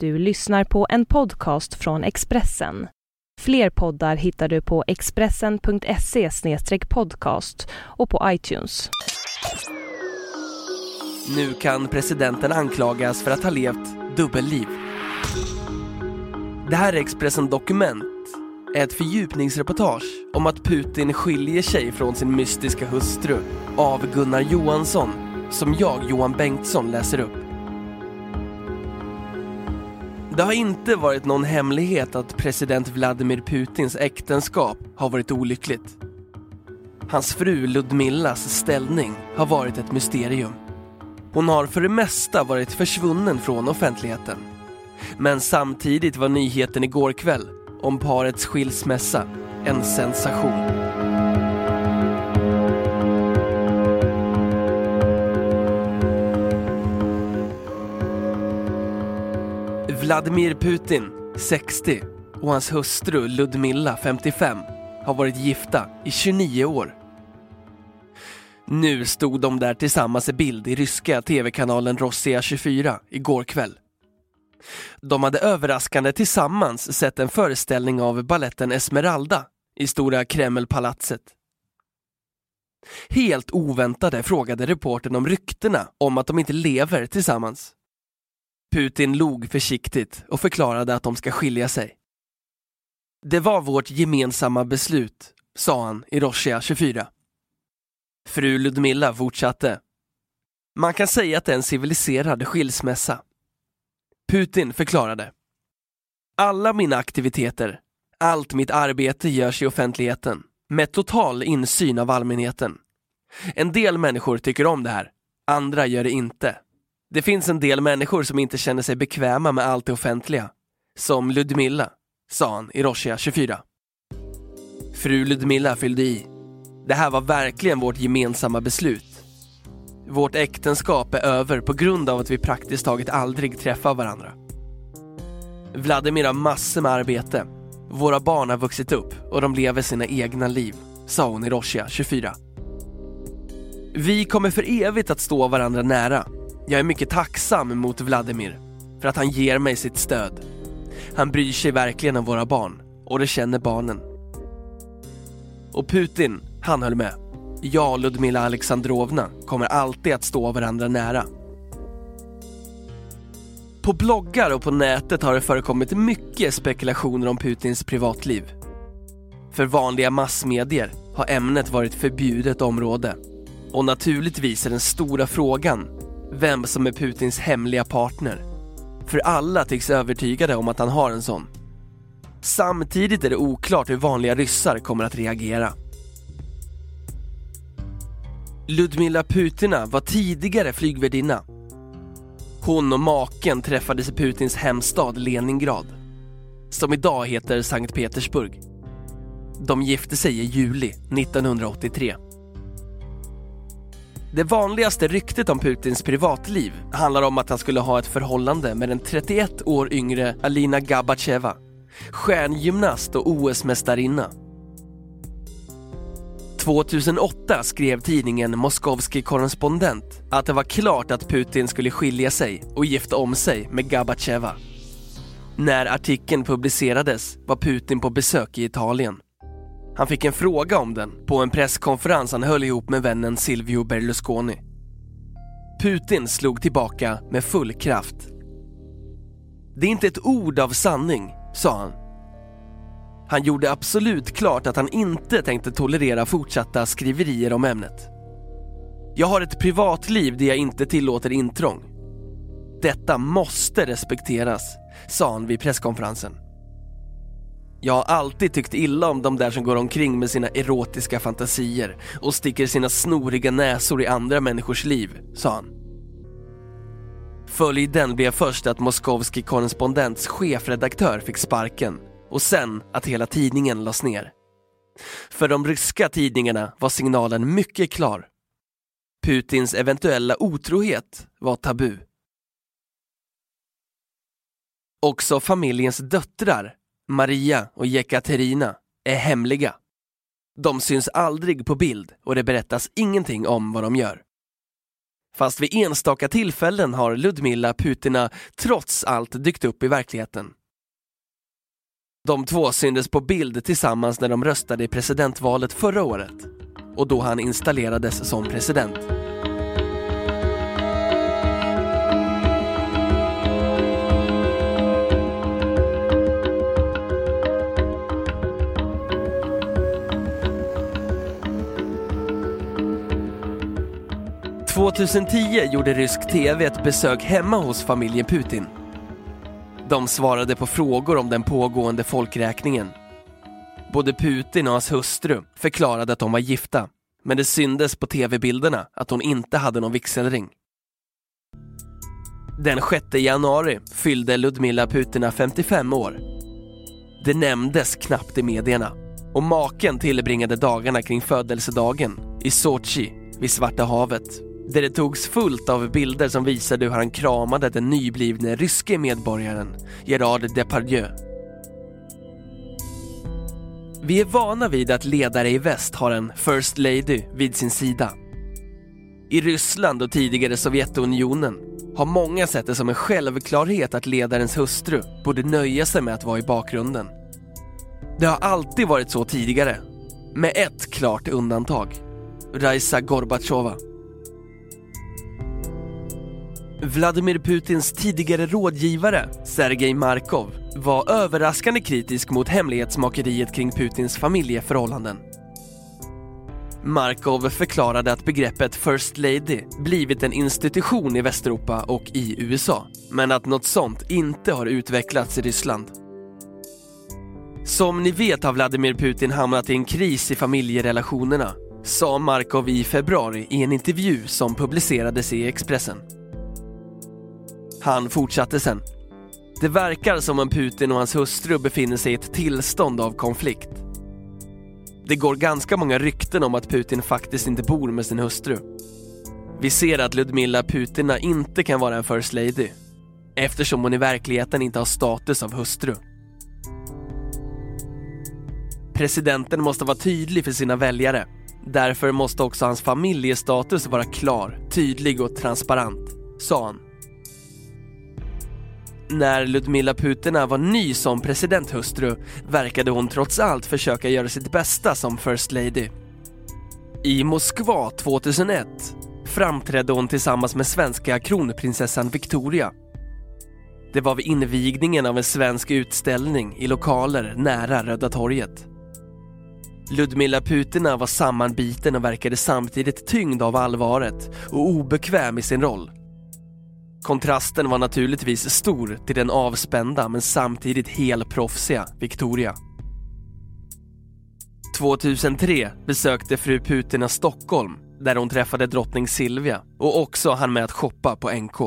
Du lyssnar på en podcast från Expressen. Fler poddar hittar du på expressen.se podcast och på iTunes. Nu kan presidenten anklagas för att ha levt dubbelliv. Det här är Expressen Dokument, ett fördjupningsreportage om att Putin skiljer sig från sin mystiska hustru av Gunnar Johansson, som jag, Johan Bengtsson, läser upp. Det har inte varit någon hemlighet att president Vladimir Putins äktenskap har varit olyckligt. Hans fru Ludmillas ställning har varit ett mysterium. Hon har för det mesta varit försvunnen från offentligheten. Men samtidigt var nyheten igår kväll om parets skilsmässa en sensation. Vladimir Putin, 60, och hans hustru Ludmilla, 55, har varit gifta i 29 år. Nu stod de där tillsammans i bild i ryska tv-kanalen Rossija 24 igår kväll. De hade överraskande tillsammans sett en föreställning av balletten Esmeralda i Stora Kremlpalatset. Helt oväntade frågade reportern om ryktena om att de inte lever tillsammans. Putin log försiktigt och förklarade att de ska skilja sig. Det var vårt gemensamma beslut, sa han i Roshia 24. Fru Ludmilla fortsatte. Man kan säga att det är en civiliserad skilsmässa. Putin förklarade. Alla mina aktiviteter, allt mitt arbete görs i offentligheten, med total insyn av allmänheten. En del människor tycker om det här, andra gör det inte. Det finns en del människor som inte känner sig bekväma med allt det offentliga. Som Ludmilla, sa han i Roshia 24. Fru Ludmilla fyllde i. Det här var verkligen vårt gemensamma beslut. Vårt äktenskap är över på grund av att vi praktiskt taget aldrig träffar varandra. Vladimir har massor med arbete. Våra barn har vuxit upp och de lever sina egna liv, sa hon i Roshia 24. Vi kommer för evigt att stå varandra nära. Jag är mycket tacksam mot Vladimir för att han ger mig sitt stöd. Han bryr sig verkligen om våra barn och det känner barnen. Och Putin, han höll med. Jag och Ludmila Alexandrovna kommer alltid att stå varandra nära. På bloggar och på nätet har det förekommit mycket spekulationer om Putins privatliv. För vanliga massmedier har ämnet varit förbjudet område. Och naturligtvis är den stora frågan vem som är Putins hemliga partner. För alla tycks övertygade om att han har en sån. Samtidigt är det oklart hur vanliga ryssar kommer att reagera. Ludmila Putina var tidigare flygvärdinna. Hon och maken träffades i Putins hemstad Leningrad, som idag heter Sankt Petersburg. De gifte sig i juli 1983. Det vanligaste ryktet om Putins privatliv handlar om att han skulle ha ett förhållande med den 31 år yngre Alina Gabacheva, stjärngymnast och OS-mästarinna. 2008 skrev tidningen Moskovski korrespondent att det var klart att Putin skulle skilja sig och gifta om sig med Gabacheva. När artikeln publicerades var Putin på besök i Italien. Han fick en fråga om den på en presskonferens han höll ihop med vännen Silvio Berlusconi. Putin slog tillbaka med full kraft. Det är inte ett ord av sanning, sa han. Han gjorde absolut klart att han inte tänkte tolerera fortsatta skriverier om ämnet. Jag har ett privatliv där jag inte tillåter intrång. Detta måste respekteras, sa han vid presskonferensen. Jag har alltid tyckt illa om de där som går omkring med sina erotiska fantasier och sticker sina snoriga näsor i andra människors liv, sa han. Följden blev först att Moskovski korrespondents chefredaktör fick sparken och sen att hela tidningen lades ner. För de ryska tidningarna var signalen mycket klar. Putins eventuella otrohet var tabu. Också familjens döttrar, Maria och Jekaterina, är hemliga. De syns aldrig på bild och det berättas ingenting om vad de gör. Fast vid enstaka tillfällen har Ludmilla Putina trots allt dykt upp i verkligheten. De två syntes på bild tillsammans när de röstade i presidentvalet förra året och då han installerades som president. –2010 gjorde rysk TV ett besök hemma hos familjen Putin. De svarade på frågor om den pågående folkräkningen. Både Putin och hans hustru förklarade att de var gifta, men det syndes på tv-bilderna att hon inte hade någon vigselring. Den 6 januari fyllde Ludmila Putina 55 år. Det nämndes knappt i medierna och maken tillbringade dagarna kring födelsedagen i Sochi vid Svarta havet där det togs fullt av bilder som visade hur han kramade den nyblivne ryske medborgaren Gerard Depardieu. Vi är vana vid att ledare i väst har en First Lady vid sin sida. I Ryssland och tidigare Sovjetunionen har många sett det som en självklarhet att ledarens hustru borde nöja sig med att vara i bakgrunden. Det har alltid varit så tidigare, med ett klart undantag. Raisa Gorbatjova. Vladimir Putins tidigare rådgivare, Sergej Markov, var överraskande kritisk mot hemlighetsmakeriet kring Putins familjeförhållanden. Markov förklarade att begreppet First Lady blivit en institution i Västeuropa och i USA, men att något sånt inte har utvecklats i Ryssland. Som ni vet har Vladimir Putin hamnat i en kris i familjerelationerna, sa Markov i februari i en intervju som publicerades i Expressen. Han fortsatte sen. Det verkar som om Putin och hans hustru befinner sig i ett tillstånd av konflikt. Det går ganska många rykten om att Putin faktiskt inte bor med sin hustru. Vi ser att Ludmilla Putina inte kan vara en First Lady eftersom hon i verkligheten inte har status av hustru. Presidenten måste vara tydlig för sina väljare. Därför måste också hans familjestatus vara klar, tydlig och transparent, sa han. När Ludmila Putina var ny som presidenthustru verkade hon trots allt försöka göra sitt bästa som First Lady. I Moskva 2001 framträdde hon tillsammans med svenska kronprinsessan Victoria. Det var vid invigningen av en svensk utställning i lokaler nära Röda torget. Ludmila Putina var sammanbiten och verkade samtidigt tyngd av allvaret och obekväm i sin roll. Kontrasten var naturligtvis stor till den avspända men samtidigt helproffsiga Victoria. 2003 besökte fru Putina Stockholm där hon träffade drottning Silvia och också hann med att shoppa på NK.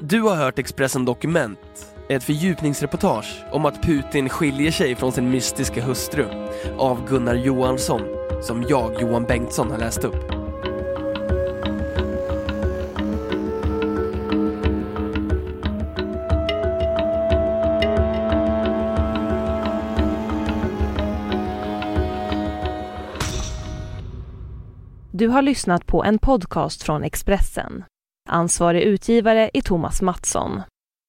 Du har hört Expressen Dokument, ett fördjupningsreportage om att Putin skiljer sig från sin mystiska hustru av Gunnar Johansson, som jag, Johan Bengtsson, har läst upp. Du har lyssnat på en podcast från Expressen. Ansvarig utgivare är Thomas Mattsson.